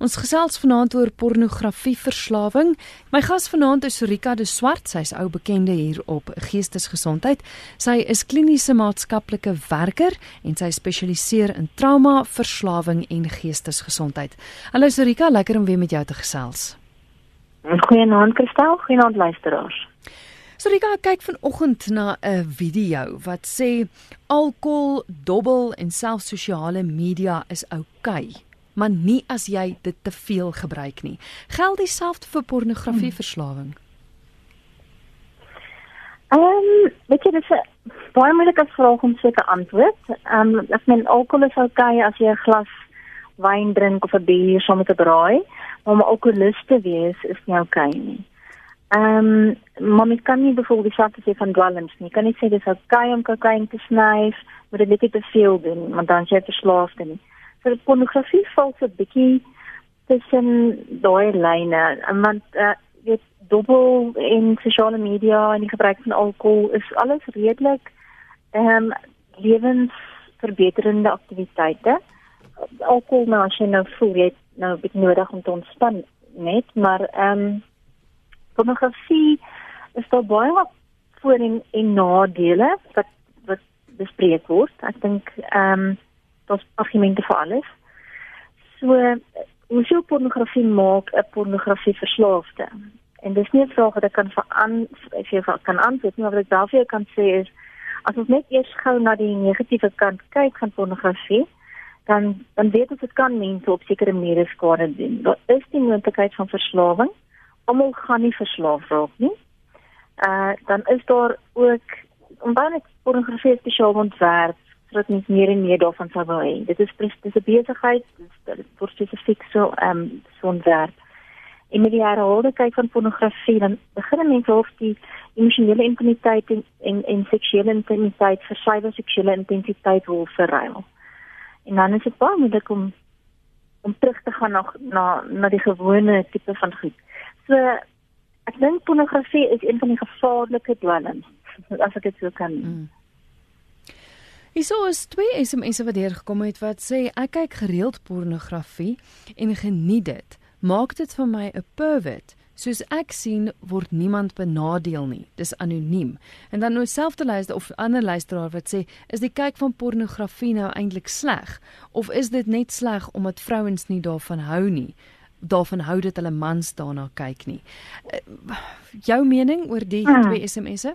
Ons gesels vanaand oor pornografieverslawing. My gas vanaand is Rika de Swart, sy's ou bekende hier op geestesgesondheid. Sy is kliniese maatskaplike werker en sy spesialiseer in trauma, verslawing en geestesgesondheid. Hallo Rika, lekker om weer met jou te gesels. Goeienaand Kristel, goeienaand luisteraars. Rika kyk vanoggend na 'n video wat sê alkohol, dobbel en selfs sosiale media is oukei. Okay maar nie as jy dit te veel gebruik nie. Geld dieselfde vir pornografieverslawing? Ehm, um, weet jy dis 'n baie moeilike vraag om seker antwoord. Ehm, um, ek meen alkohol is okay as jy 'n glas wyn drink of 'n bier saam met 'n braai, maar om alkoholist te wees is nie okay nie. Ehm, um, maar mens kan nie byvoorbeeld die sê van dwelms nie. Kan nie sê dis okay om kokain te snyf, maar dit net te veel doen, want dan jy verslaaf dan nie vir pornografie val so 'n bietjie tussen daai lyne want uh, dit dubbel in sosiale media en die gebruik van alkohol is alles redelik ehm um, lewensverbeterende aktiwiteite. Alkohol nou as jy nou voel jy nou 'n bietjie nodig om te ontspan net maar ehm um, pornografie is daar baie voor en, en nadele wat wat bespreek word. Ek dink ehm um, daar's argumente vir alles. So hoe sou pornografie maak 'n pornografie verslaafde? En dis nie 'n vraag wat ek kan veraan as jy kan antwoord nie, maar wat ek daarvoor kan sê is as ons net eers gou na die negatiewe kant kyk van pornografie, dan dan weet ons dit kan mense op sekere maniere skade doen. Daar is die moontlikheid van verslawing. Almal gaan nie verslaaf raak nie. Uh dan is daar ook om baie pornografie spesiaal ontwerp sodat mens meer en meer daarvan sal wil hê. Dit is dis 'n besigheid, dit word spesifiek so ehm um, so ontwerp. En met die herhaalde kyk van pornografie dan begin mense hof die emosionele intimiteit en en, en seksuele intimiteit vir cyber seksuele intensiteit wil verruil. En dan is dit baie moeilik om om terug te gaan na na na die gewone tipe van goed. So ek dink pornografie is een van die gevaarlike dwelms as ek dit so kan. Mm. Hierso is twee SMS'e wat deurgekom het wat sê ek kyk gereeld pornografie en geniet dit. Maak dit vir my 'n pervert. Soos ek sien word niemand benadeel nie. Dis anoniem. En dan nou selfde luister of ander luisteraar wat sê is die kyk van pornografie nou eintlik sleg of is dit net sleg omdat vrouens nie daarvan hou nie? daarvan hou dat hulle mans daarna kyk nie. Uh, jou mening oor die hmm. twee SMS'e?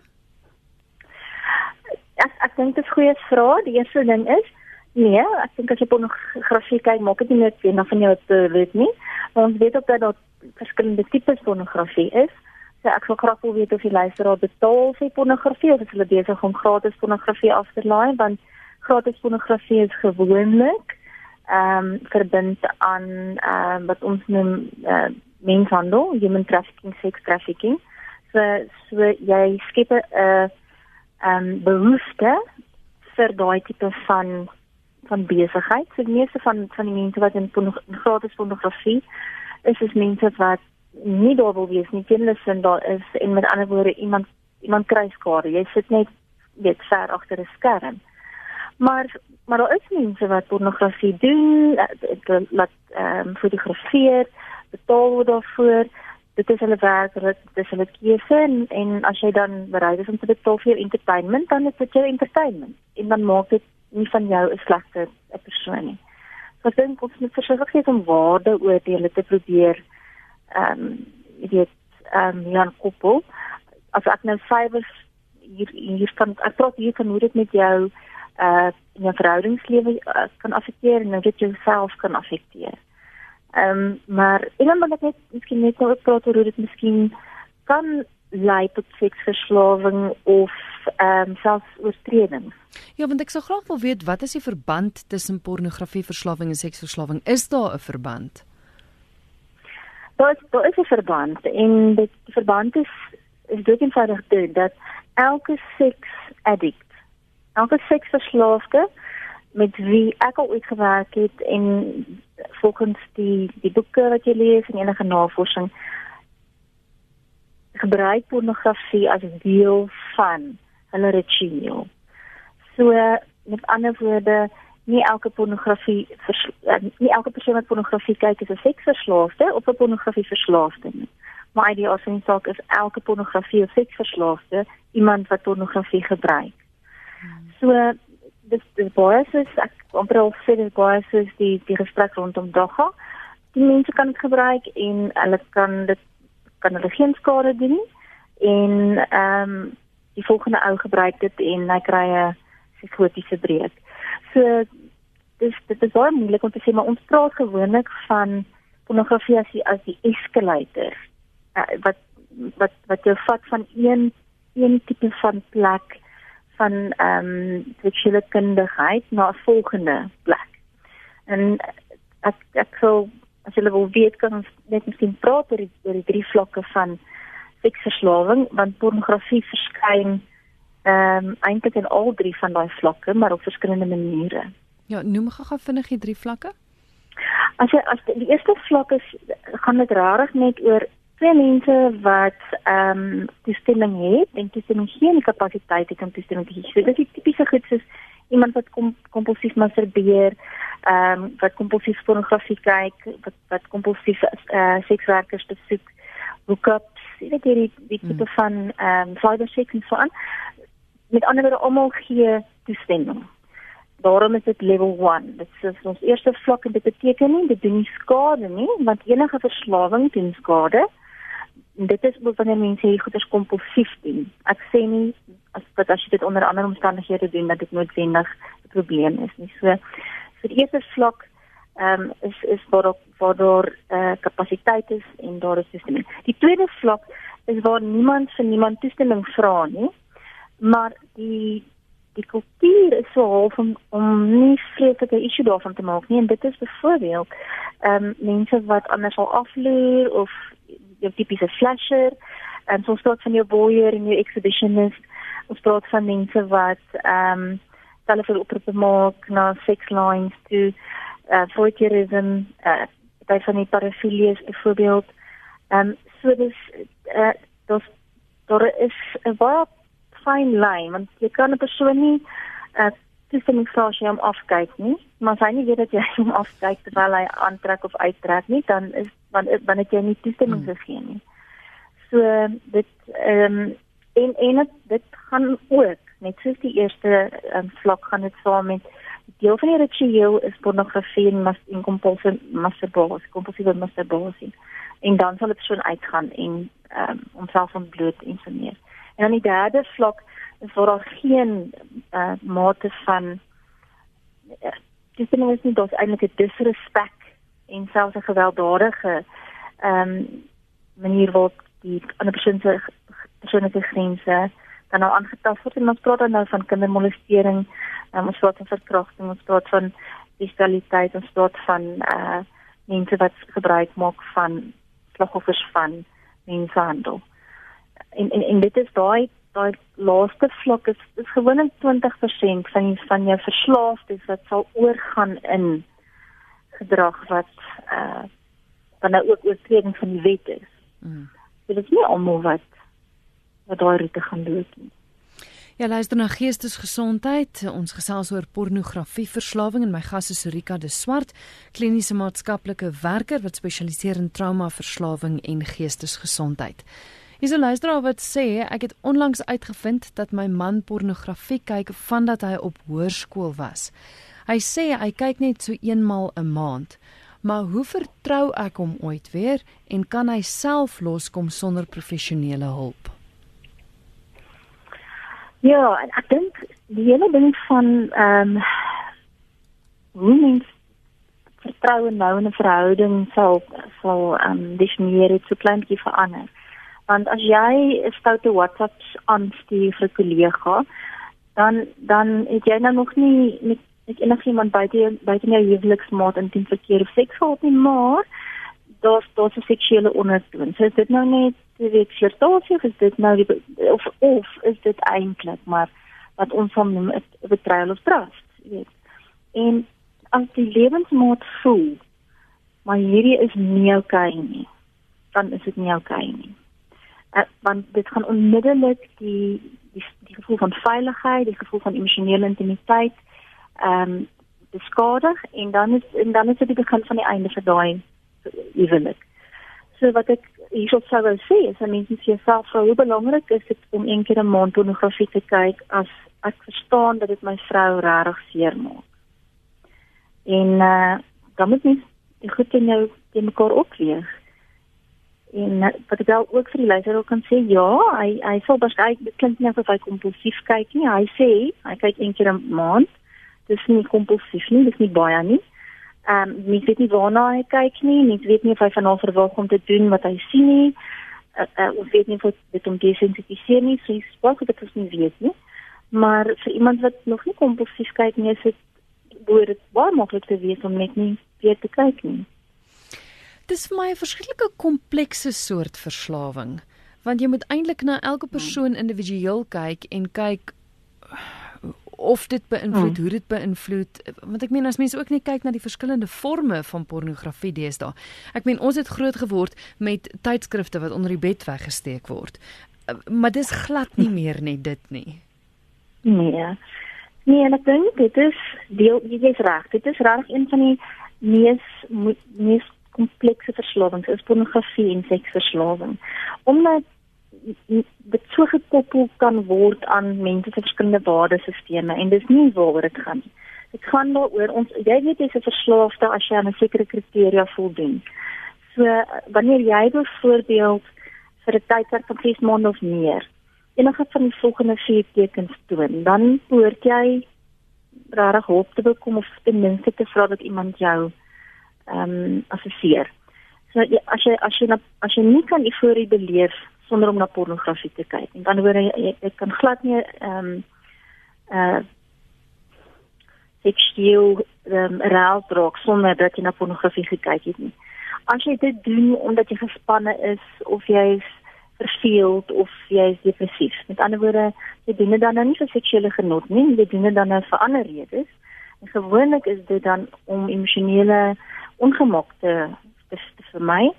Ek ek dink dit is goeie vraag. Die eerste ding is nee, ek dink as jy pornografie kyk, maak dit nie net weer van jou te weet nie. Want ons weet ook dat daar verskillende tipes pornografie is. So ek wil graag wil weet of jy luister op betaal vir pornografie of is hulle besig om gratis pornografie af te laai want gratis pornografie is gewoonlik ehm um, verbind aan ehm um, wat ons noem uh, menshandel, human trafficking, sex trafficking. So so jy skep 'n uh, ehm um, behoefte vir daai tipe van van besigheid. So die meeste van van die mense wat in, in gratis pornografie is is mense wat nie daar wil wees nie, kennis en daar is en met ander woorde iemand iemand kry skade. Jy sit net net ver agter 'n skerm. Maar maar daar is mense wat pornografie doen, laat ehm um, fotografeer, betaal word daarvoor dit is hulle werk, dit is hulle keuse en, en as jy dan bereid is om te betaal vir entertainment, dan is dit jou entertainment en dan maak dit nie van jou 'n slegte persoon nie. So ek dink ons moet verseker wees om waarde oordeele te probeer ehm um, weet ehm um, Jan Koppel as ek nou fywers hier hier kan ek praat hier kan hoe dit met jou uh in jou verhoudingslewe uh, kan affekteer en hoe dit jouself kan affekteer. Ehm um, maar ek wil net net miskien net oor praat oor hoe dit miskien kan lei tot seksverslawing of ehm um, selfs oortreding. Ja, want ek sou graag wil weet wat is die verband tussen pornografieverslawing en seksverslawing? Is daar 'n verband? Daar is daar is 'n verband en dit die verband is is dit eenvoudig dit dat elke seks addict, elke seksverslaafde met wie ek al ooit gewerk het en volgens die die boeke wat jy lees en enige navorsing gebruik pornografie as deel van hulle ritueel. So met ander woorde, nie elke pornografie uh, nie elke persoon wat pornografie kyk is 'n seksverslaafde of 'n pornografie verslaafde nie. Maar die asonie saak is elke pornografie of seksverslaafde iemand wat pornografie gebruik. Hmm. So dis dis baie soos ek amper al sê dis baie soos die die gesprek rondom dagga. Die mense kan dit gebruik en hulle kan dit kan hulle geen skade doen nie en ehm um, die volgende ou gebruik dit en hy kry 'n psigotiese breek. So dis dit is baie moeilik om te sê maar ons praat gewoonlik van pornografie as die, as die escalator uh, wat wat wat jou vat van een een tipe van plek van ehm um, seksuele kundigheid na 'n volgende plek. En ek ek sou as jy wil weet kan ons net miskien praat oor die, oor die drie vlakke van seksverslawing want pornografie verskyn ehm um, eintlik in al drie van daai vlakke maar op verskillende maniere. Ja, noem gou-gou vinnig die drie vlakke. As jy as die, die eerste vlak is gaan dit rarig net oor twee mense wat ehm um, toestemming het en toestemming geen kapasiteit het om toestemming te gee. So dit is tipiese goed soos iemand wat kom kompulsief masturbeer, ehm um, wat kompulsief pornografie kyk, wat wat kompulsief eh uh, sekswerkers besoek, hookup jy weet hierdie die tipe hmm. van ehm um, cyber sex en so aan. Met ander woorde almal gee toestemming. Daarom is dit level 1. Dit is ons eerste vlak en dit beteken nie dit doen nie skade nie, want enige verslawing doen skade. En dit is ook wanneer mense hier goeders kompulsief doen. Ek sê nie as dat as jy dit onder ander omstandighede doen dat dit noodwendig 'n probleem is nie. So vir die eerste vlak ehm um, is is waar waar daar eh uh, kapasiteit is en daar is toestemming. Die tweede vlak is waar niemand vir niemand toestemming vra nie. Maar die die kultuur is so half om om nie vreeslike issue daarvan te maak nie en dit is byvoorbeeld ehm um, mense wat anders al afleer of jou tipiese flasher en so soort van jou boyer en jou exhibitionist ons praat van mense wat ehm um, telefoon oproepe maak na sex lines toe uh voyeurism uh by van die parafilies byvoorbeeld. Ehm um, so dis uh dis daar is 'n baie fyn lyn want jy kan 'n persoon nie uh toestemming vra as jy hom afkyk nie, maar as hy nie weet dat jy hom afkyk terwyl hy aantrek of uittrek nie, dan is dan dan het jy nie toestemming hmm. gegee nie. So dit ehm um, en en dit, dit gaan ook net soos die eerste um, vlak gaan dit saam met deel van die ritueel is pornografie en mas en kompulsiewe masturbasie, kompulsiewe masturbasie. En dan sal dit so uitgaan en ehm um, homself ontbloot en so meer. En dan die derde vlak is waar daar geen uh, mate van uh, dis nie net dat eintlik 'n disrespek en selfs 'n gewelddadige ehm um, manier word die ander persoon se persoonlike grense dan nou aangetast word en ons praat dan nou van kindermolestering um, ons praat van verkrachting, ons praat van bestialiteit, ons praat van uh mense wat gebruik maak van slagoffers van mensenhandel. En en en dit is daai daai laaste vlak is is gewoonlik 20% van van jou verslaafdes wat sal oorgaan in gedrag wat uh dan nou ook oortreding van die wet is. Mm. So dit is nie almal wat wat daai roete gaan loop nie. Ja, luister na Geestesgesondheid. Ons gesels oor pornografieverslawing en my gas is Rika de Swart, kliniese maatskaplike werker wat spesialiseer in traumaverslawing en geestesgesondheid. Hier is 'n luisteraar wat sê ek het onlangs uitgevind dat my man pornografie kyk vandat hy op hoërskool was. Hy sê hy kyk net so eenmal 'n een maand. Maar hoe vertrou ek hom ooit weer en kan hy self loskom sonder professionele hulp? Ja, ek dink die hele ding van ehm um, hoe mens vertroue nou in 'n verhouding sal sal ehm um, definieer het so klein bietjie verander. Want as jy 'n stoute WhatsApps aanstuur vir 'n kollega, dan dan het jy nou nog nie met met enigiemand buite buite jou huweliksmaat intiem verkeer of seks gehad nie, maar daar's daar's 'n seksuele ondertoon. So is dit nou net jy weet flirtasie is dit nou die, of of is dit eintlik maar wat ons van noem 'n betrayal of trust, jy weet. En as die lewensmaat voel maar hierdie is nie oukei okay nie, dan is dit nie oukei okay nie. Uh, want dit gaan onmiddellik die die die gevoel van veiligheid, die gevoel van emosionele intimiteit ehm um, beskadig en dan is en dan is dit die begin van die einde vir daai huwelik. So wat ek hierso sou wou sê is dat mense vir jouself vra hoe belangrik is dit om een keer 'n maand pornografie te kyk as ek verstaan dat dit my vrou regtig seermaak. En uh dan moet mens die goed in jou te mekaar opweeg. En uh, wat ek wel ook vir die luisteraar kan sê, ja, hy hy sal waarskynlik dit klink nie asof hy kompulsief kyk nie. Hy sê hy kyk een keer 'n maand. Dis nie kompulsief nie, dis nie baie nie. Ehm um, mens weet nie waarna hy kyk nie, mens weet nie of hy van hom verwag om te doen wat hy sien nie. Uh, uh, ons weet nie of dit om desensitiseer nie, so iets wat dit nie weet nie. Maar vir iemand wat nog nie kompulsief kyk nie, is dit behoort dit baie maklik te wees om net nie weer te kyk nie. Dis vir my 'n verskriklike komplekse soort verslawing, want jy moet eintlik na elke persoon individueel kyk en kyk of dit beïnvloed, hmm. hoe dit beïnvloed, want ek meen as mense ook net kyk na die verskillende forme van pornografie deesdae. Ek meen ons het groot geword met tydskrifte wat onder die bed weggesteek word. Maar dis glad nie meer net dit nie. Nee. Nee, en ek dink dit is deel jy is reg. Dit is reg een van die mees mees komplekse verslawings is pornografie en seksverslawing. Omdat dit so gekoppel kan word aan mense se verskillende waardesisteme en dis nie waaroor dit gaan nie. Dit gaan daaroor ons jy weet jy's 'n verslaafde as jy aan 'n sekere kriteria voldoen. So wanneer jy byvoorbeeld vir 'n tydperk van 6 maande of meer enige van die volgende vier tekens toon, dan behoort jy regtig hulp te bekom of ten minste te vra dat iemand jou ehm um, assesseer. So as jy as jy as jy nie kan euforie beleef sonder om na pornografie te kyk. En dan hoor jy jy, kan glad nie ehm um, uh seksueel ehm um, raak draak sonder dat jy na pornografie gekyk het nie. As jy dit doen omdat jy gespanne is of jy is verveeld of jy is depressief. Met ander woorde, jy doen dit dan nou nie vir seksuele genot nie, jy doen dit dan nou vir ander redes. En gewoonlik is dit dan om emosionele ongemak te, te, te vermy.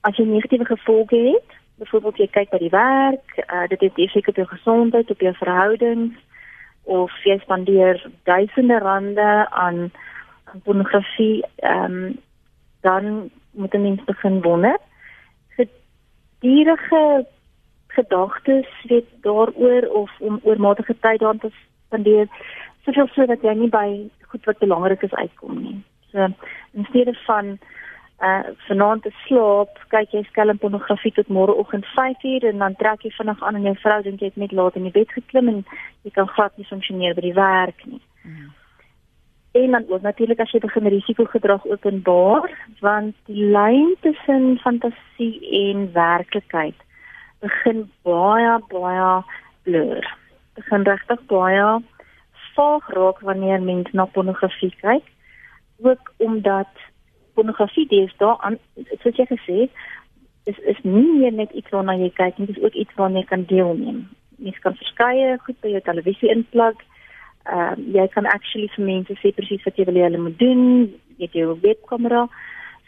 As jy negatiewe gevolge het, byvoorbeeld jy kyk by die werk, uh, dit het effek op jou gesondheid, op jou verhoudings of jy spandeer duisende rande aan, aan pornografie, ehm um, dan moet jy net begin wonder. Gedurende gedagtes weet daaroor of om oormatige tyd daaraan te spandeer, soveel so dat jy nie by goed wat belangrik is uitkom nie. So in steede van uh vanaand te slaap, kyk jy skelm pornografie tot môreoggend 5uur en dan trek jy vinnig aan en jou vrou dink jy het net laat in die bed geklim en jy kan glad nie funksioneer by die werk nie. Mm. En dan ook natuurlik as jy begin risikogedrag openbaar, want die lyn tussen fantasie en werklikheid begin baie baie blur. Begin regtig baie vaag raak wanneer mens na pornografie kyk. Ook omdat pornografie deesdae aan soos jy gesê is is nie meer net iets waarna jy kyk nie, dis ook iets waarna jy kan deelneem. Jy kan verskeie goed by jou televisie inplug. Ehm uh, jy kan actually vir mense sê presies wat jy wil hê hulle moet doen. Jy het jou webkamera.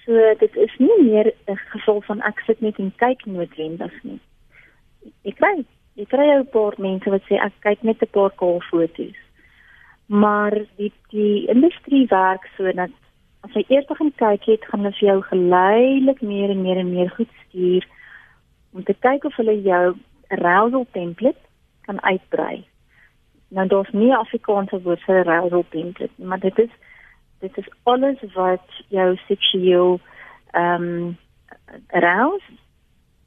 So dit is nie meer 'n geval van ek sit net en kyk noodwendig nie. Ek kry ek kry 'n paar mense wat sê ek kyk net 'n paar kaal foto's. Maar die die industrie werk so dat as jy eers begin kyk het, gaan hulle vir jou geleidelik meer en meer en meer goed stuur om te kyk of hulle jou arousal template kan uitbrei. Nou daar's nie Afrikaanse woord vir arousal template, maar dit is dit is alles wat jou seksueel ehm um, arouse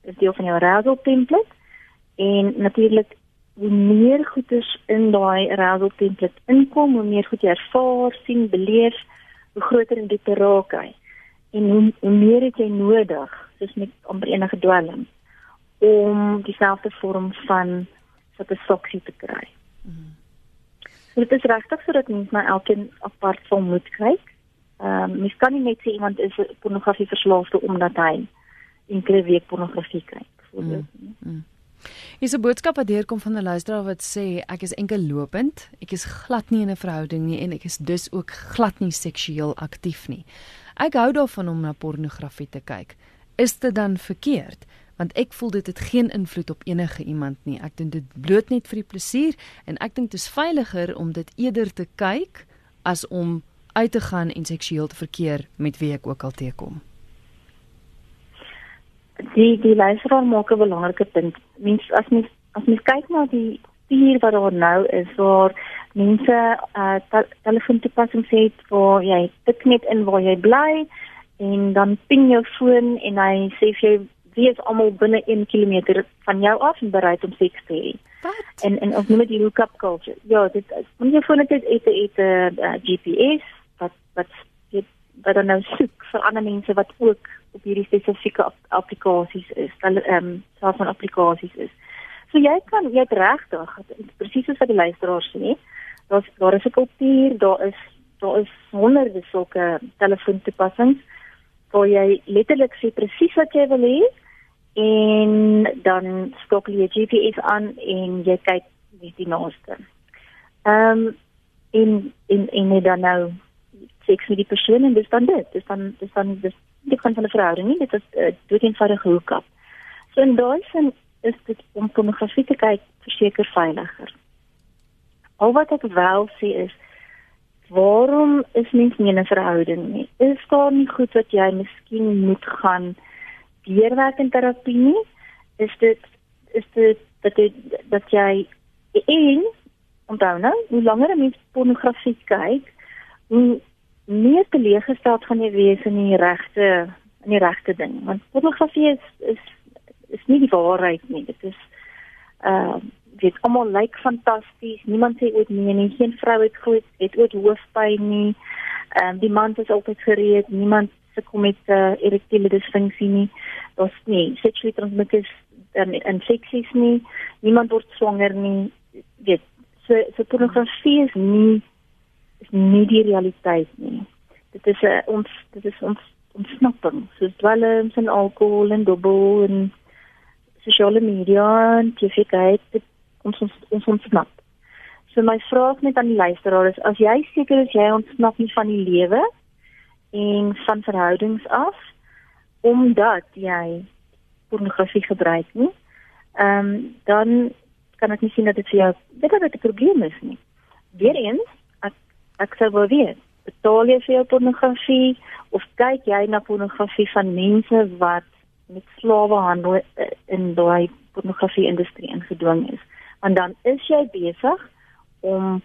is deel van jou arousal template en natuurlik hoe meer goeders in daai arousal template inkom, hoe meer goed jy ervaar, sien, beleef, hoe groter en dieper raak hy. En hoe, hoe meer het jy nodig, soos met amper enige dwelm, om dieselfde vorm van satisfaksie te kry. Mm. So dit is regtig sodat mens na elkeen apart sal moet kyk. Ehm um, mens kan nie net sê iemand is pornografie verslaafde omdat hy enkele week pornografie kyk. Mm. Mm. Is 'n boodskap wat deurkom van 'n luisteraar wat sê ek is enkel lopend, ek is glad nie in 'n verhouding nie en ek is dus ook glad nie seksueel aktief nie. Ek hou daarvan om na pornografie te kyk. Is dit dan verkeerd? Want ek voel dit het geen invloed op enige iemand nie. Ek doen dit bloot net vir die plesier en ek dink dit is veiliger om dit eerder te kyk as om uit te gaan en seksueel te verkeer met wie ek ook al teekom. Die die luisteraar maak 'n belangrike punt. Mens as mens as mens kyk na die stuur wat daar nou is waar mense uh te telefoontoepassings het waar jy tik net in waar jy bly en dan ping jou foon en hy sê vir jou wie is almal binne 1 km van jou af en bereid om seks te hê. Wat? En en ons noem dit hookup culture. Ja, dit wanneer jy foon het het het 'n uh, GPS wat wat dit wat dan nou soek vir ander mense wat ook op hierdie spesifieke applikasies is. Hulle ehm um, selfs van applikasies is. So jy kan jy het regtig presies soos wat die luisteraar sê, daar's daar is 'n kultuur, daar is daar is honderde sulke telefoontoepassings waar jy letterlik sê presies wat jy wil hê en dan skakel jy GPS aan en jy kyk wie die naaste. Ehm um, in in in net dan nou seks met die persoon en dis dan dit. Dis dan dis dan dis die kan van 'n verhouding nie, dit is uh, dood eenvoudige hoekap. So in daai sin is dit om pornografie te kyk verseker veiliger. Al wat ek wel sê is waarom is mens nie in 'n verhouding nie? Is daar nie goed wat jy miskien moet gaan deurwerk in terapie nie? Is dit is dit dat jy dat jy een onthou nou, hoe langer 'n mens pornografie kyk, hoe meer teleeggestel gaan jy wees in die regte in die regte ding. Want pornografie is is is nie die waarheid nie. Dit is uh dit almal lyk fantasties. Niemand sê ooit nee nie. Geen vrou het groot het ooit hoofpyn nie. Ehm um, die man is altyd gereed. Niemand sukkel met uh, erektiele disfunksie nie. Daar's nie seksuele transmitted en en seksies nie. Niemand word swanger nie. Dit so so pornografie is nie is nie die realiteit nie. Dit is 'n ons dit is ons ontsnapping. So dwelms en alkohol en dobbel en sosiale media en TV kyk ons ons ons ontsnap. So my vraag net aan die luisteraar is as jy seker is jy ontsnap nie van die lewe en van verhoudings af omdat jy pornografie gebruik nie. Ehm um, dan kan ek nie sien dat dit vir jou dit het 'n probleem is nie. Weereens ek sou wou weet betaal jy vir jou pornografie of kyk jy na pornografie van mense wat met slawehandel eh, in daai pornografie industrie ingedwing is. Want dan is jy besig om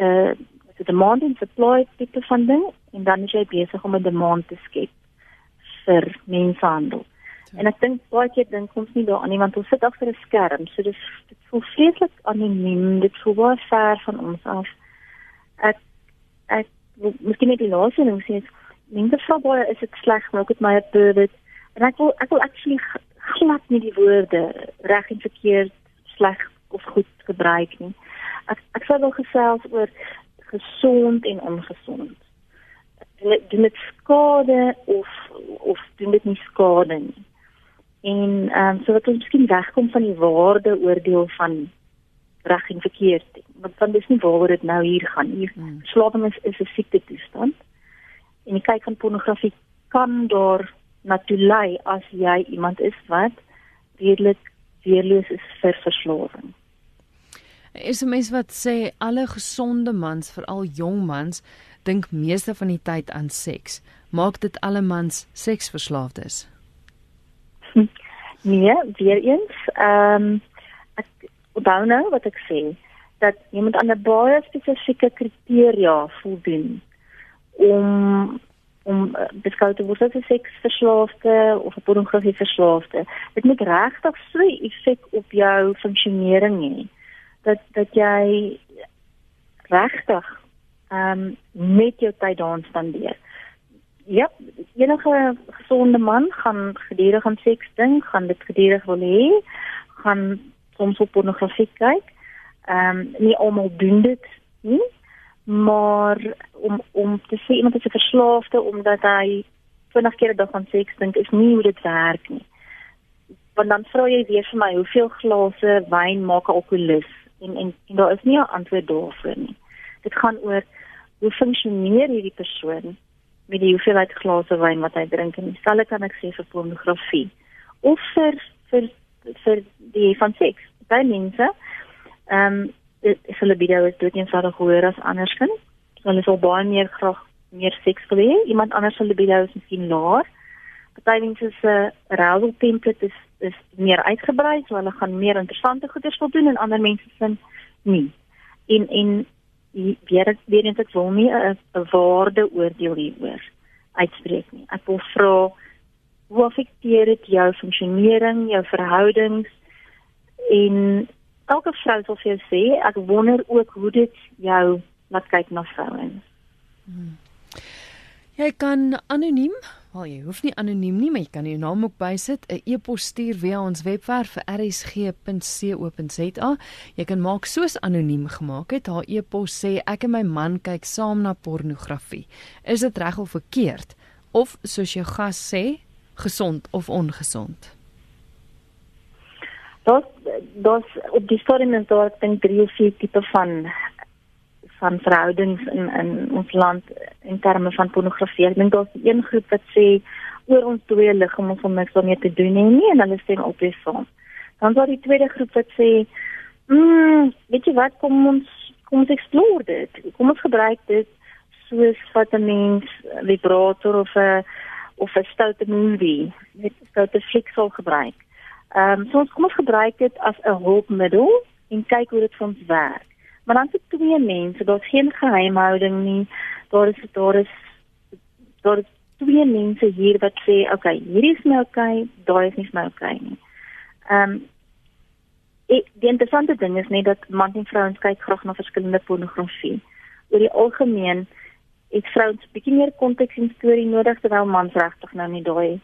uh so demand and supply tipe van ding en dan is jy besig om 'n demand te skep vir mensenhandel. Ja. En ek dink baie keer dink ons nie daaraan nie want ons sit agter 'n skerm, so dis dit voel vreeslik anoniem, dit voel baie ver van ons af. Ek ek miskien net die laaste ding sê, mense vra baie is dit sleg, maar ek het my pervert En ek wil ek wil actually glad nie die woorde reg en verkeerd sleg of goed gebruik nie. Ek ek sou wel gesels oor gesond en ongesond. Doen dit skade of of doen dit nie skade nie. En ehm um, so wat ons miskien wegkom van die waarde oordeel van reg en verkeerd. Want dan dis nie waaroor dit nou hier gaan nie. Hmm. Slawing is is 'n siekte toestand. En jy kyk van pornografie kan daar na toe lei as jy iemand is wat redelik weerloos is vir verslawing. Is 'n mens wat sê alle gesonde mans, veral jong mans, dink meeste van die tyd aan seks. Maak dit alle mans seksverslaafdes? Nee, weer eens, ehm um, ek onthou nou wat ek sê dat jy moet aan 'n baie spesifieke kriteria voldoen om om uh, beskou te word as 'n seksverslaafde of 'n pornografie verslaafde. Dit moet regtig 'n effek op jou funksionering hê dat dat jy regtig ehm um, met jou tyd daan spandeer. Ja, enige gesonde man gaan gedurig aan seks dink, gaan dit gedurig wil hê, gaan soms op pornografie kyk. Ehm um, nie almal doen dit nie maar om om te sê iemand is 'n verslaafde omdat hy 20 keer 'n dag aan seks dink is nie hoe dit werk nie. Want dan vra jy weer vir my hoeveel glase wyn maak 'n alkoholus en, en en daar is nie 'n antwoord daarvoor nie. Dit gaan oor hoe funksioneer hierdie persoon met die hoeveelheid glase wyn wat hy drink en dieselfde kan ek sê vir pornografie of vir vir vir die van seks. Baie mense ehm um, is hulle libido is dood eenvoudig hoër as andersins. hulle sal baie meer graag meer seks wil hê. Iemand anders se libido is miskien laer. Party mense se uh, arousal template is is meer uitgebrei, so hulle gaan meer interessante goeders wil doen en ander mense sin nie. En en weer weer ek wil nie 'n waarde oordeel hieroor uitspreek nie. Ek wil vra hoe affekteer dit jou funksionering, jou verhoudings en elke vrou sal vir jou sê, ek wonder ook hoe dit jou laat kyk na vrouens. Hmm. Jy kan anoniem, wel jy hoef nie anoniem nie, maar jy kan jou naam ook bysit, 'n e-pos stuur via ons webwerf vir rsg.co.za. Jy kan maak soos anoniem gemaak het. Haar e-pos sê ek en my man kyk saam na pornografie. Is dit reg of verkeerd? Of soos jou gas sê, gesond of ongesond? Dit dit op die stadium is daar dan drie of vier tipe van van verhoudings in in ons land in terme van pornografie. Ek dink daar's een groep wat sê oor ons twee liggame om niks daarmee te doen nie, nie en hulle stem op weer saam. Dan daar die tweede groep wat sê, "Mmm, weet jy wat, kom ons kom ons explore dit. Kom ons gebruik dit soos wat 'n mens vibrator of 'n of 'n stoute movie, net stoute fliek sal gebruik." Ehm um, so ons kom ons gebruik dit as 'n hulpmiddel en kyk hoe dit vir ons werk. Maar dan sit twee mense, daar's geen geheimhouding nie. Daar is daar is daar is twee mense hier wat sê, "Oké, okay, hierdie is my okay, daai is nie my oké okay nie." Ehm um, ek die interessante ding is net dat mans en vrouens kyk graag na verskillende pornografie. Oor die algemeen het vrouens bietjie meer konteks en storie nodig terwyl mans regtig nou nie daai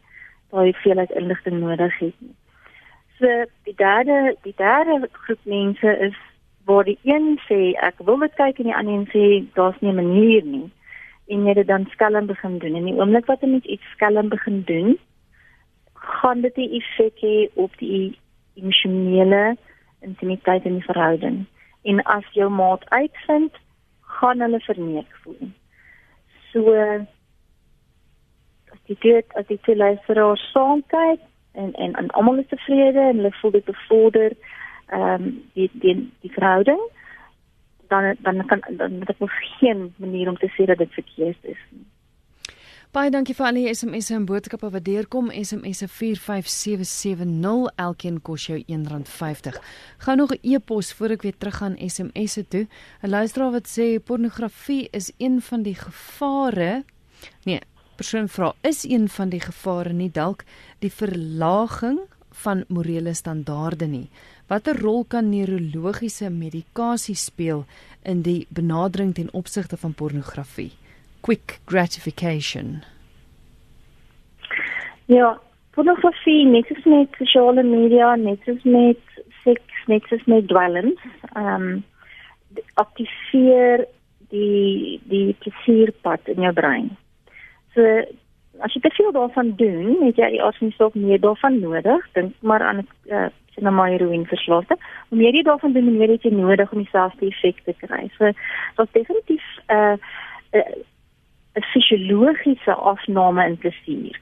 daai veelheid inligting nodig het nie. So die derde die derde groep mense is waar die een sê ek wil dit kyk en die ander een sê daar's nie 'n manier nie. En jy dit dan skelm begin doen. En die oomblik wat jy iets skelm begin doen gaan dit 'n effek hê op die emosionele intimiteit in die verhouding. En as jou maat uitvind gaan hulle verneek voel so as dit as jy te luisteraar saam kyk en en en almal is tevrede en hulle voel dit bevorder ehm um, die die die verhouding dan dan kan dan dit nog geen manier om te sê dat dit verkeerd is nie. Baie dankie vir al die SMS'e en boodskappe wat deurkom. SMS se 45770 elkeen kos jou R1.50. Gou nog 'n e-pos voor ek weer teruggaan SMS'e toe. 'n Luisteraar wat sê pornografie is een van die gevare. Nee, persoon vra is een van die gevare nie dalk die verlaging van morele standaarde nie. Watter rol kan neurologiese medikasie speel in die benadering ten opsigte van pornografie? Quick gratification. Ja, pornografie net soos met sosiale media, net soos met seks, net soos met dwelms, ehm um, aktiveer die die plesierpad in jou brein. So as jy te veel daarvan doen, het jy die asemiestok meer daarvan nodig. Dink maar aan 'n uh, en na my heroïne verslaafde. Om hierdie daarvan doen meer het jy nodig om dieselfde effek te kry. So daar's definitief 'n uh, 'n uh, 'n fisiologiese afname in plesier.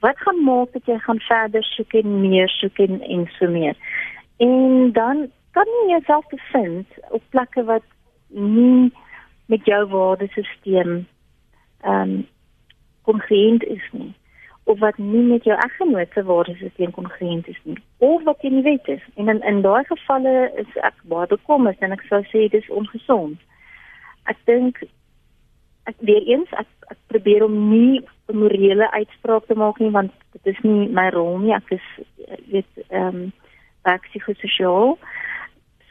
Wat gaan maak dat jy gaan verder soek en meer soek en, en so meer. En dan kan jy jouself bevind op plekke wat nie met jou waardesisteem ehm um, kongruent is nie of wat nie met jou eggenoot se waardesisteem kongruent is nie of wat jy nie weet is en in in daai gevalle is ek baie bekommerd en ek sou sê dis ongesond. Ek dink ek weer eens ek, ek probeer om nie 'n morele uitspraak te maak nie want dit is nie my rol nie. Ek is weet ehm um, ek psigososiaal.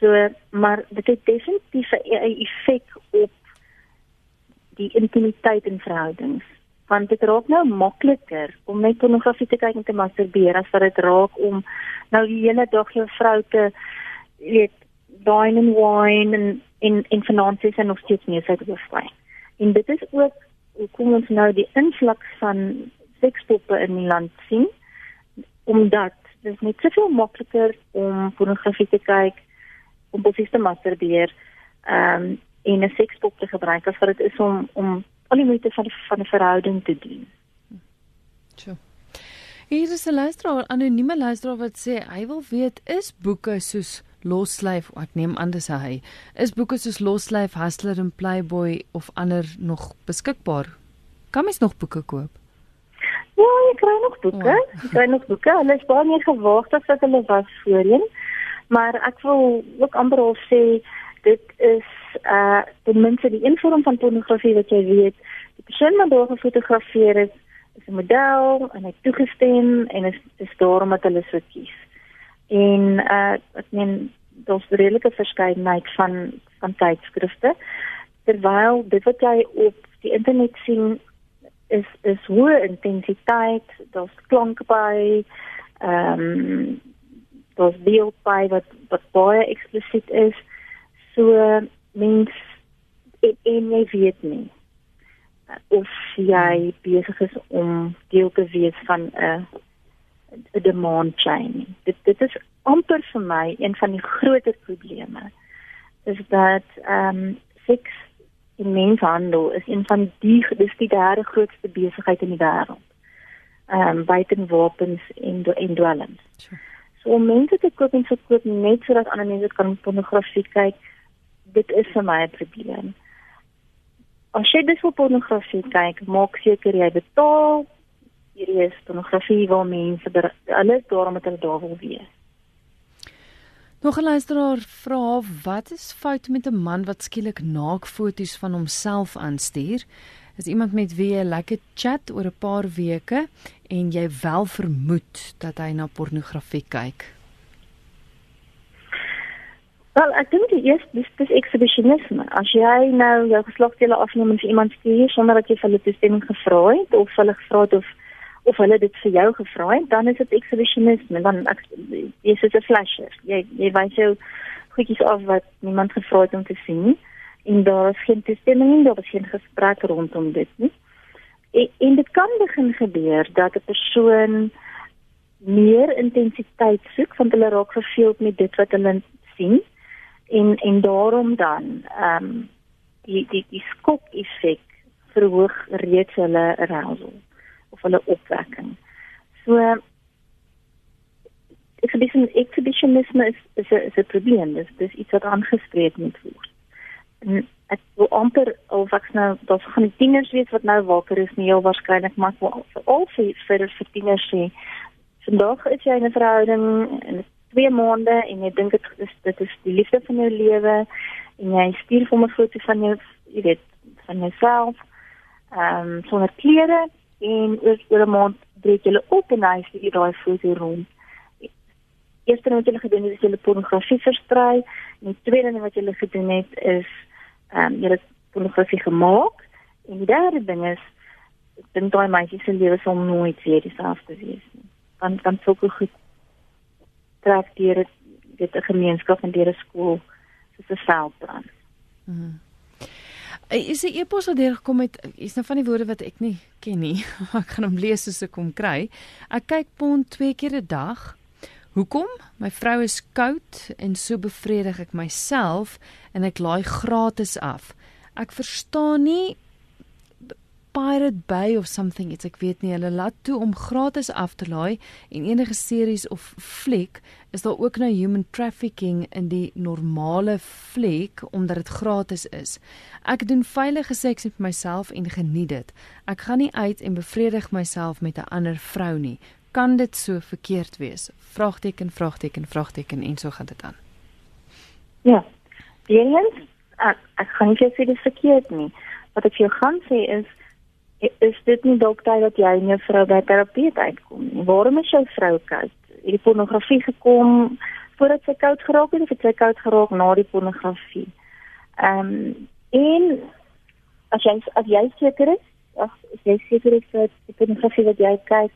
So maar dit het definitief 'n effek op die intimiteit in verhoudings. Want dit raak nou makliker om net pornografie te kyk en te masturbeer as wat dit raak om nou die hele dag jou vrou te weet dine and wine en en en finansies en nog steeds nie sy te vry. En dit is ook hoe kom ons nou die invloed van sekspoppe in die land sien omdat dit is net soveel makliker om pornografie te kyk om presies te masturbeer ehm um, en 'n sekspop te gebruik as wat dit is om om al die moeite van van 'n verhouding te doen. Tjoe. Hier is 'n luisteraar, anonieme luisteraar wat sê hy wil weet is boeke soos Loslyf, ek neem aan dis hy. Is boeke soos Loslyf, Hustler en Playboy of ander nog beskikbaar? Kan mens nog boeke koop? Ja, ek kry nog boeke. Oh. Ek kry nog boeke. Hulle is baie meer gewaagd as wat hulle was voorheen. Maar ek wil ook amper al sê dit is uh ten minste die een vorm van pornografie wat jy weet. Die persoon wat daar gefotografeer is, is 'n model en hy toegestem en is is daarom dat hulle so kies. En uh ek meen daar's 'n redelike verskeidenheid van van tydskrifte terwyl dit wat jy op die internet sien is is hoë intensiteit, daar's klank by ehm um, daar's beeld by wat wat baie eksplisiet is. So mens en, en jy weet nie of jy besig is om deel te wees van 'n demand chain. Dit dit is amper vir my een van die groter probleme is dat ehm um, seks en menshandel is een van die dis die derde grootste besigheid in die wêreld. Ehm um, buite wapens en en dwelms. Sure. So om mense te koop en verkoop net sodat ander mense kan pornografie kyk dit is vir my 'n probleem. As jy dis op pornografie kyk, maak seker jy betaal. Hierdie is pornografie waar mense alles daarom met hulle daar wil wees. Nog 'n luisteraar vra wat is fout met 'n man wat skielik naakfoto's van homself aanstuur? Is iemand met wie jy lekker chat oor 'n paar weke en jy wel vermoed dat hy na pornografie kyk? Wel, ek dink die eerste dis dis exhibitionisme. As jy nou jou geslagsdele afneem en vir iemand stuur sonder dat jy hulle toestemming gevra het of hulle gevra het of of hulle dit vir jou gevra het, dan is dit exhibitionisme. Dan ek is dit 'n flasher. Jy jy wys jou goedjies af wat niemand gevra het om te sien en daar is geen toestemming nie, daar is geen gesprek rondom dit nie. En, en dit kan begin gebeur dat 'n persoon meer intensiteit soek want hulle raak verveeld met dit wat hulle sien en en daarom dan ehm um, die die die skok effek verhoog reeds hulle arousal of hulle opwekking. So exhibition exhibitionisme is is 'n is 'n probleem. Dis dis iets wat aangespreek moet word. En ek wil amper of ek nou dat gaan die tieners weet wat nou wakker is nie heel waarskynlik maar vir al vir vir vir tieners sê vandag is jy 'n verhouding en 2 maande en jy dink dit is dit is die liefde van jou lewe en jy stuur vir 'n foto van jou jy weet van jouself ehm um, sonder klere en oor oor 'n maand breek jy op en hy stuur daai foto rond. Eerste ding wat jy gedoen het is jy pornografie versprei en die tweede ding wat jy gedoen het is ehm um, het pornografie gemaak en die derde ding is ek dink daai meisie se lewe sal nooit weer dieselfde wees nie. Dan dan ek goed trek deur dit 'n gemeenskap en deur 'n skool soos 'n veldbrand. Hmm. Is die epos wat deur gekom het, is nou van die woorde wat ek nie ken nie. ek gaan hom lees soos ek hom kry. Ek kyk pond twee keer 'n dag. Hoekom? My vrou is koud en so bevredig ek myself en ek laai gratis af. Ek verstaan nie Pirate Bay of something iets ek weet nie hulle laat toe om gratis af te laai en enige series of fliek is daar ook nou human trafficking in die normale fliek omdat dit gratis is. Ek doen veilige seks met myself en geniet dit. Ek gaan nie uit en bevredig myself met 'n ander vrou nie. Kan dit so verkeerd wees? Vraagteken, vraagteken, vraagteken en so gaan dit aan. Ja. Eerens, ek, ek gaan nie sê dit verkeerd nie. Wat ek vir jou gaan sê is is dit nie dalk tyd dat jy en jou vrou by terapeut uitkom nie. Waarom is jou vrou koud? Het die pornografie gekom voordat sy koud geraak het of het sy koud geraak na die pornografie? Ehm um, en as jy as jy seker is, as jy seker is dat die pornografie wat jy kyk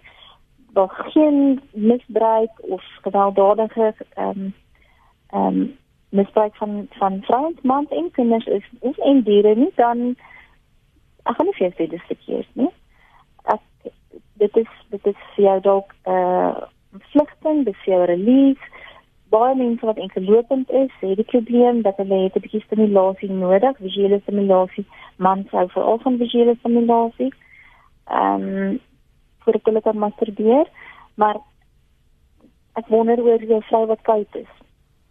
daar geen misbruik of gewelddadige ehm um, ehm um, misbruik van van vrouens, mans en kinders is of en diere nie dan ek gaan nie vir jou sê dis verkeerd nie. Ek dit is dit is vir jou dalk 'n uh, vlugting, dis vir jou release. Baie mense wat enkel lopend is, het die probleem dat hulle het 'n bietjie stimulasie nodig, visuele stimulasie, man sou veral van visuele stimulasie. Ehm um, vir hulle kan masturbeer, maar ek wonder oor jou vrou wat koud is.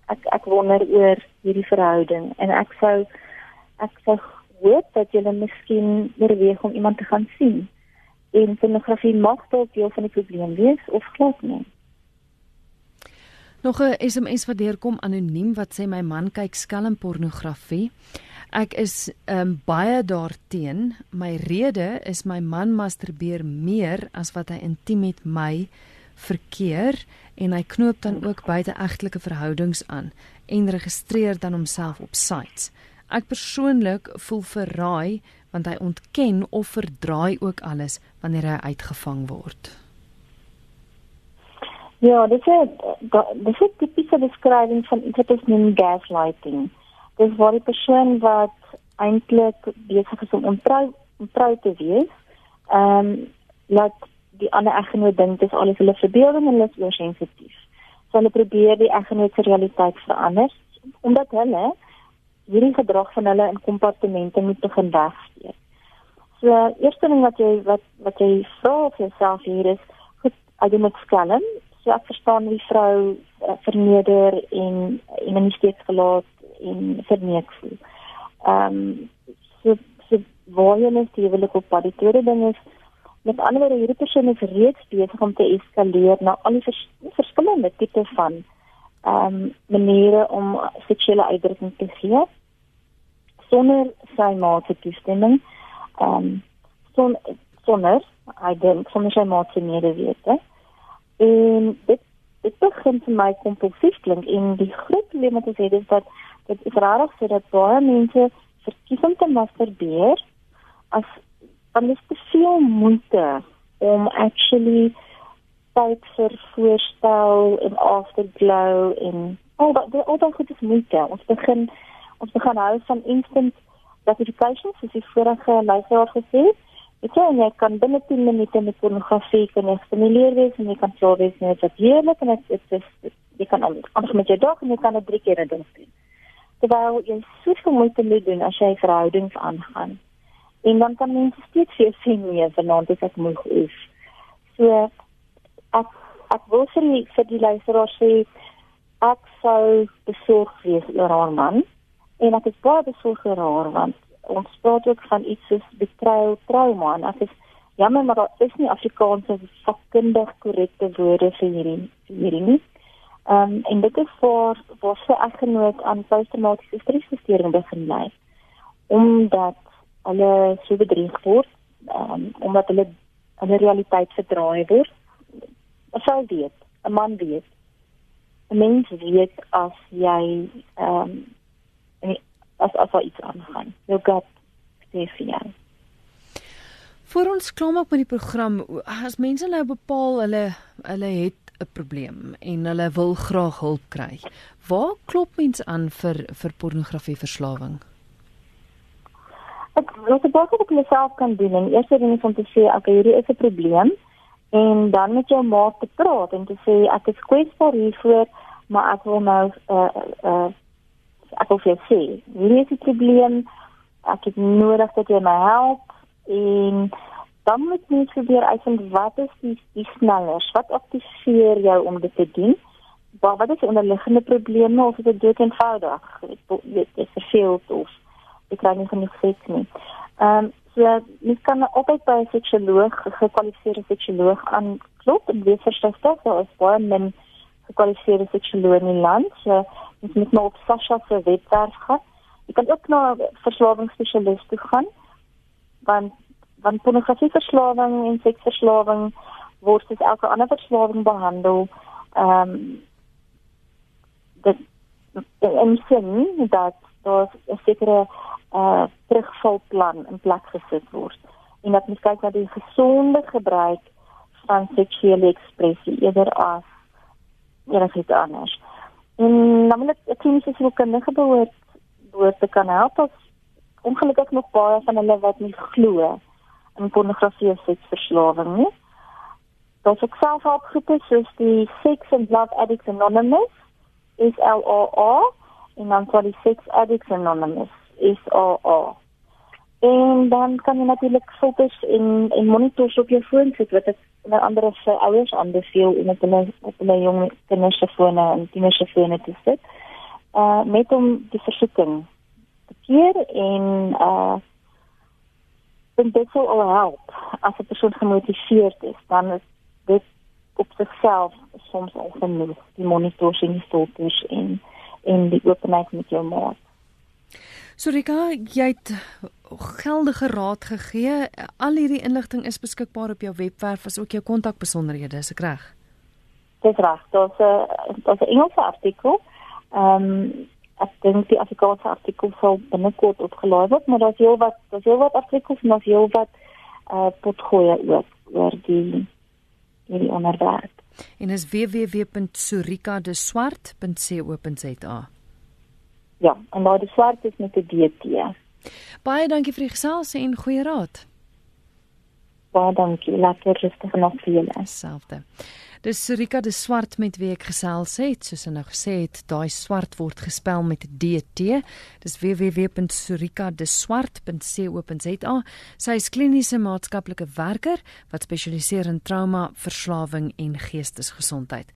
ek ek wonder oor hierdie verhouding en ek sou ek sou hoop dat julle miskien oorweeg om iemand te gaan sien. En pornografie mag dalk deel van die probleem wees of glad nie. Nog 'n SMS wat deurkom anoniem wat sê my man kyk skelm pornografie. Ek is um, baie daarteen. My rede is my man masturbeer meer as wat hy intiem met my verkeer en hy knoop dan ook buite egtelike verhoudings aan en registreer dan homself op sites. Ek persoonlik voel verraai want hy ontken of verdraai ook alles wanneer hy uitgevang word. Ja, dit is dit is 'n tipiese beskrywing van iets wat ons noem gaslighting. Dis waar die persoon wat eintlik besig is om ontrou ontrou te wees, ehm um, laat die ander eggenoot dink dis alles hulle verbeelding en hulle is oorsensitief. So hulle probeer die eggenoot se realiteit verander omdat hulle hierdie gedrag van hulle in kompartemente moet begin wegsteek. So eerste ding wat jy wat wat jy vra vir jouself hier is goed, as jy moet skelm, so ek verstaan die vrou uh, verneder en en in steeds gelaat en verneek voel. Ehm um, so so waar jy net jy wil op pad die tweede ding is Met ander woorde, hierdie persoon is reeds besig om te eskaleer na al die vers verskillende tipe van ehm um, maniere om seksuele uitdrukking te gee sonder sy maat se toestemming. Ehm um, son sonder hy dink sonder sy maat se medewete. En dit dit begin vir my kompulsief klink en die groot probleem wat ons het is dat dit is rarig so dat baie mense verkies om te masturbeer as dan is dit veel moeite om actually tyd vir voorstel en afterglow en al dat al daai goed is moeite. Ons begin ons begin hou van instant gratification soos die vorige luisteraar gesê het. Ek sê jy kan binne 10 minute met pornografie kan stimuleer wees en jy kan klaar wees met dit heerlik en dit is jy kan anders met jou dag en jy kan dit drie keer doen. Terwyl jy soveel moeite moet doen as jy verhoudings aangaan en dan kan mense steeds vir sien meer vanaand as ek moeg is. So ek ek wil vir die, vir die luisteraars sê ek sou besorg wees oor haar man en ek is baie besorg oor haar want ons praat ook van iets soos betrayal trauma en ek is jammer maar daar is nie Afrikaanse vakkundig korrekte woorde vir hierdie hierdie nie. Ehm um, en dit is vir waar sy eggenoot aan posttraumatiese stresversteuring begin ly. Omdat hulle so bedreig word um, omdat hulle hulle realiteit verdraai word. Wat sou dit? 'n Man weet. 'n Mens weet as jy ehm um, as as iets aangaan. Jou gut sê vir jou. Vir ons ook met die program as mense nou bepaal hulle hulle het 'n probleem en hulle wil graag hulp kry. Waar klop mens aan vir vir pornografie verslawing? ek wat ek baie op myself kan doen en eers ding is om te sê okay hierdie is 'n probleem en dan met jou maat te praat en te sê ek is kwesbaar hiervoor maar ek wil nou uh uh ek wil sê hierdie is 'n probleem ek het nodig dat jy my help en dan moet jy probeer uitvind wat is die die snellers wat aktiveer jou om dit te doen wat is die onderliggende probleme of is dit dood eenvoudig dit is verveel of ek kry nie genoeg seks nie. Ehm um, so mens kan altyd by 'n seksoloog, gekwalifiseerde seksoloog aanklop en wees versigtig, daar is baie min gekwalifiseerde seksoloog in die land. So mens moet maar op Sasha se webwerf gaan. Jy kan ook na 'n verslawingsspesialist toe gaan want want pornografieverslawing en seksverslawing word soos elke ander verslawing behandel. Ehm um, dit en sien dat daar 'n sekere uh terugvalplan in plek gesit word en dat mens kyk na die gesonde gebruik van seksuele ekspressie eerder as enigiets anders. En dan moet ek kliniese sielkundige behoort behoort te kan help as ongelukkig nog baie van hulle wat nie glo in pornografie of seksverslawing nie. Daar's ook selfhelpgroepe soos die Sex and Love Addicts Anonymous, SLAA, en dan sal die Sex Addicts Anonymous SAA. En dan kan jy natuurlik fotos en en monitors op jou foon sit wat ek onder andere vir ouers aanbeveel om met hulle op hulle jong kinders se fone en tieners se fone te sit. uh met hom die versoeking te keer en uh dit dit sou al help as 'n persoon gemotiveerd is dan is dit op sigself soms al genoeg die monitors en die filters en en die openheid met jou maat. Sorika, jy het geldige raad gegee. Al hierdie inligting is beskikbaar op jou webwerf as ook jou kontakbesonderhede, is ek reg? Dis reg. Daar's 'n daar's 'n Engelse artikel. Ehm um, ek dink die Afrikaanse artikel sal binnekort opgelaai word, maar daar's heel wat daar's heel wat artikels en daar's heel wat uh eh, potgoeie ook oor die hierdie onderwerp. En is www.surikadeswart.co.za. Ja, en daai swart is met 'n DT. Baie dankie vir die gesels en goeie raad. Baie dankie. Lekker rustig nog vir julle. Selfde. Dis Surika de Swart met wie ek gesels het, soos hy nou gesê het, daai swart word gespel met DT. Dis www.surikadeswart.co.za. Sy is kliniese maatskaplike werker wat spesialiseer in trauma, verslawing en geestesgesondheid.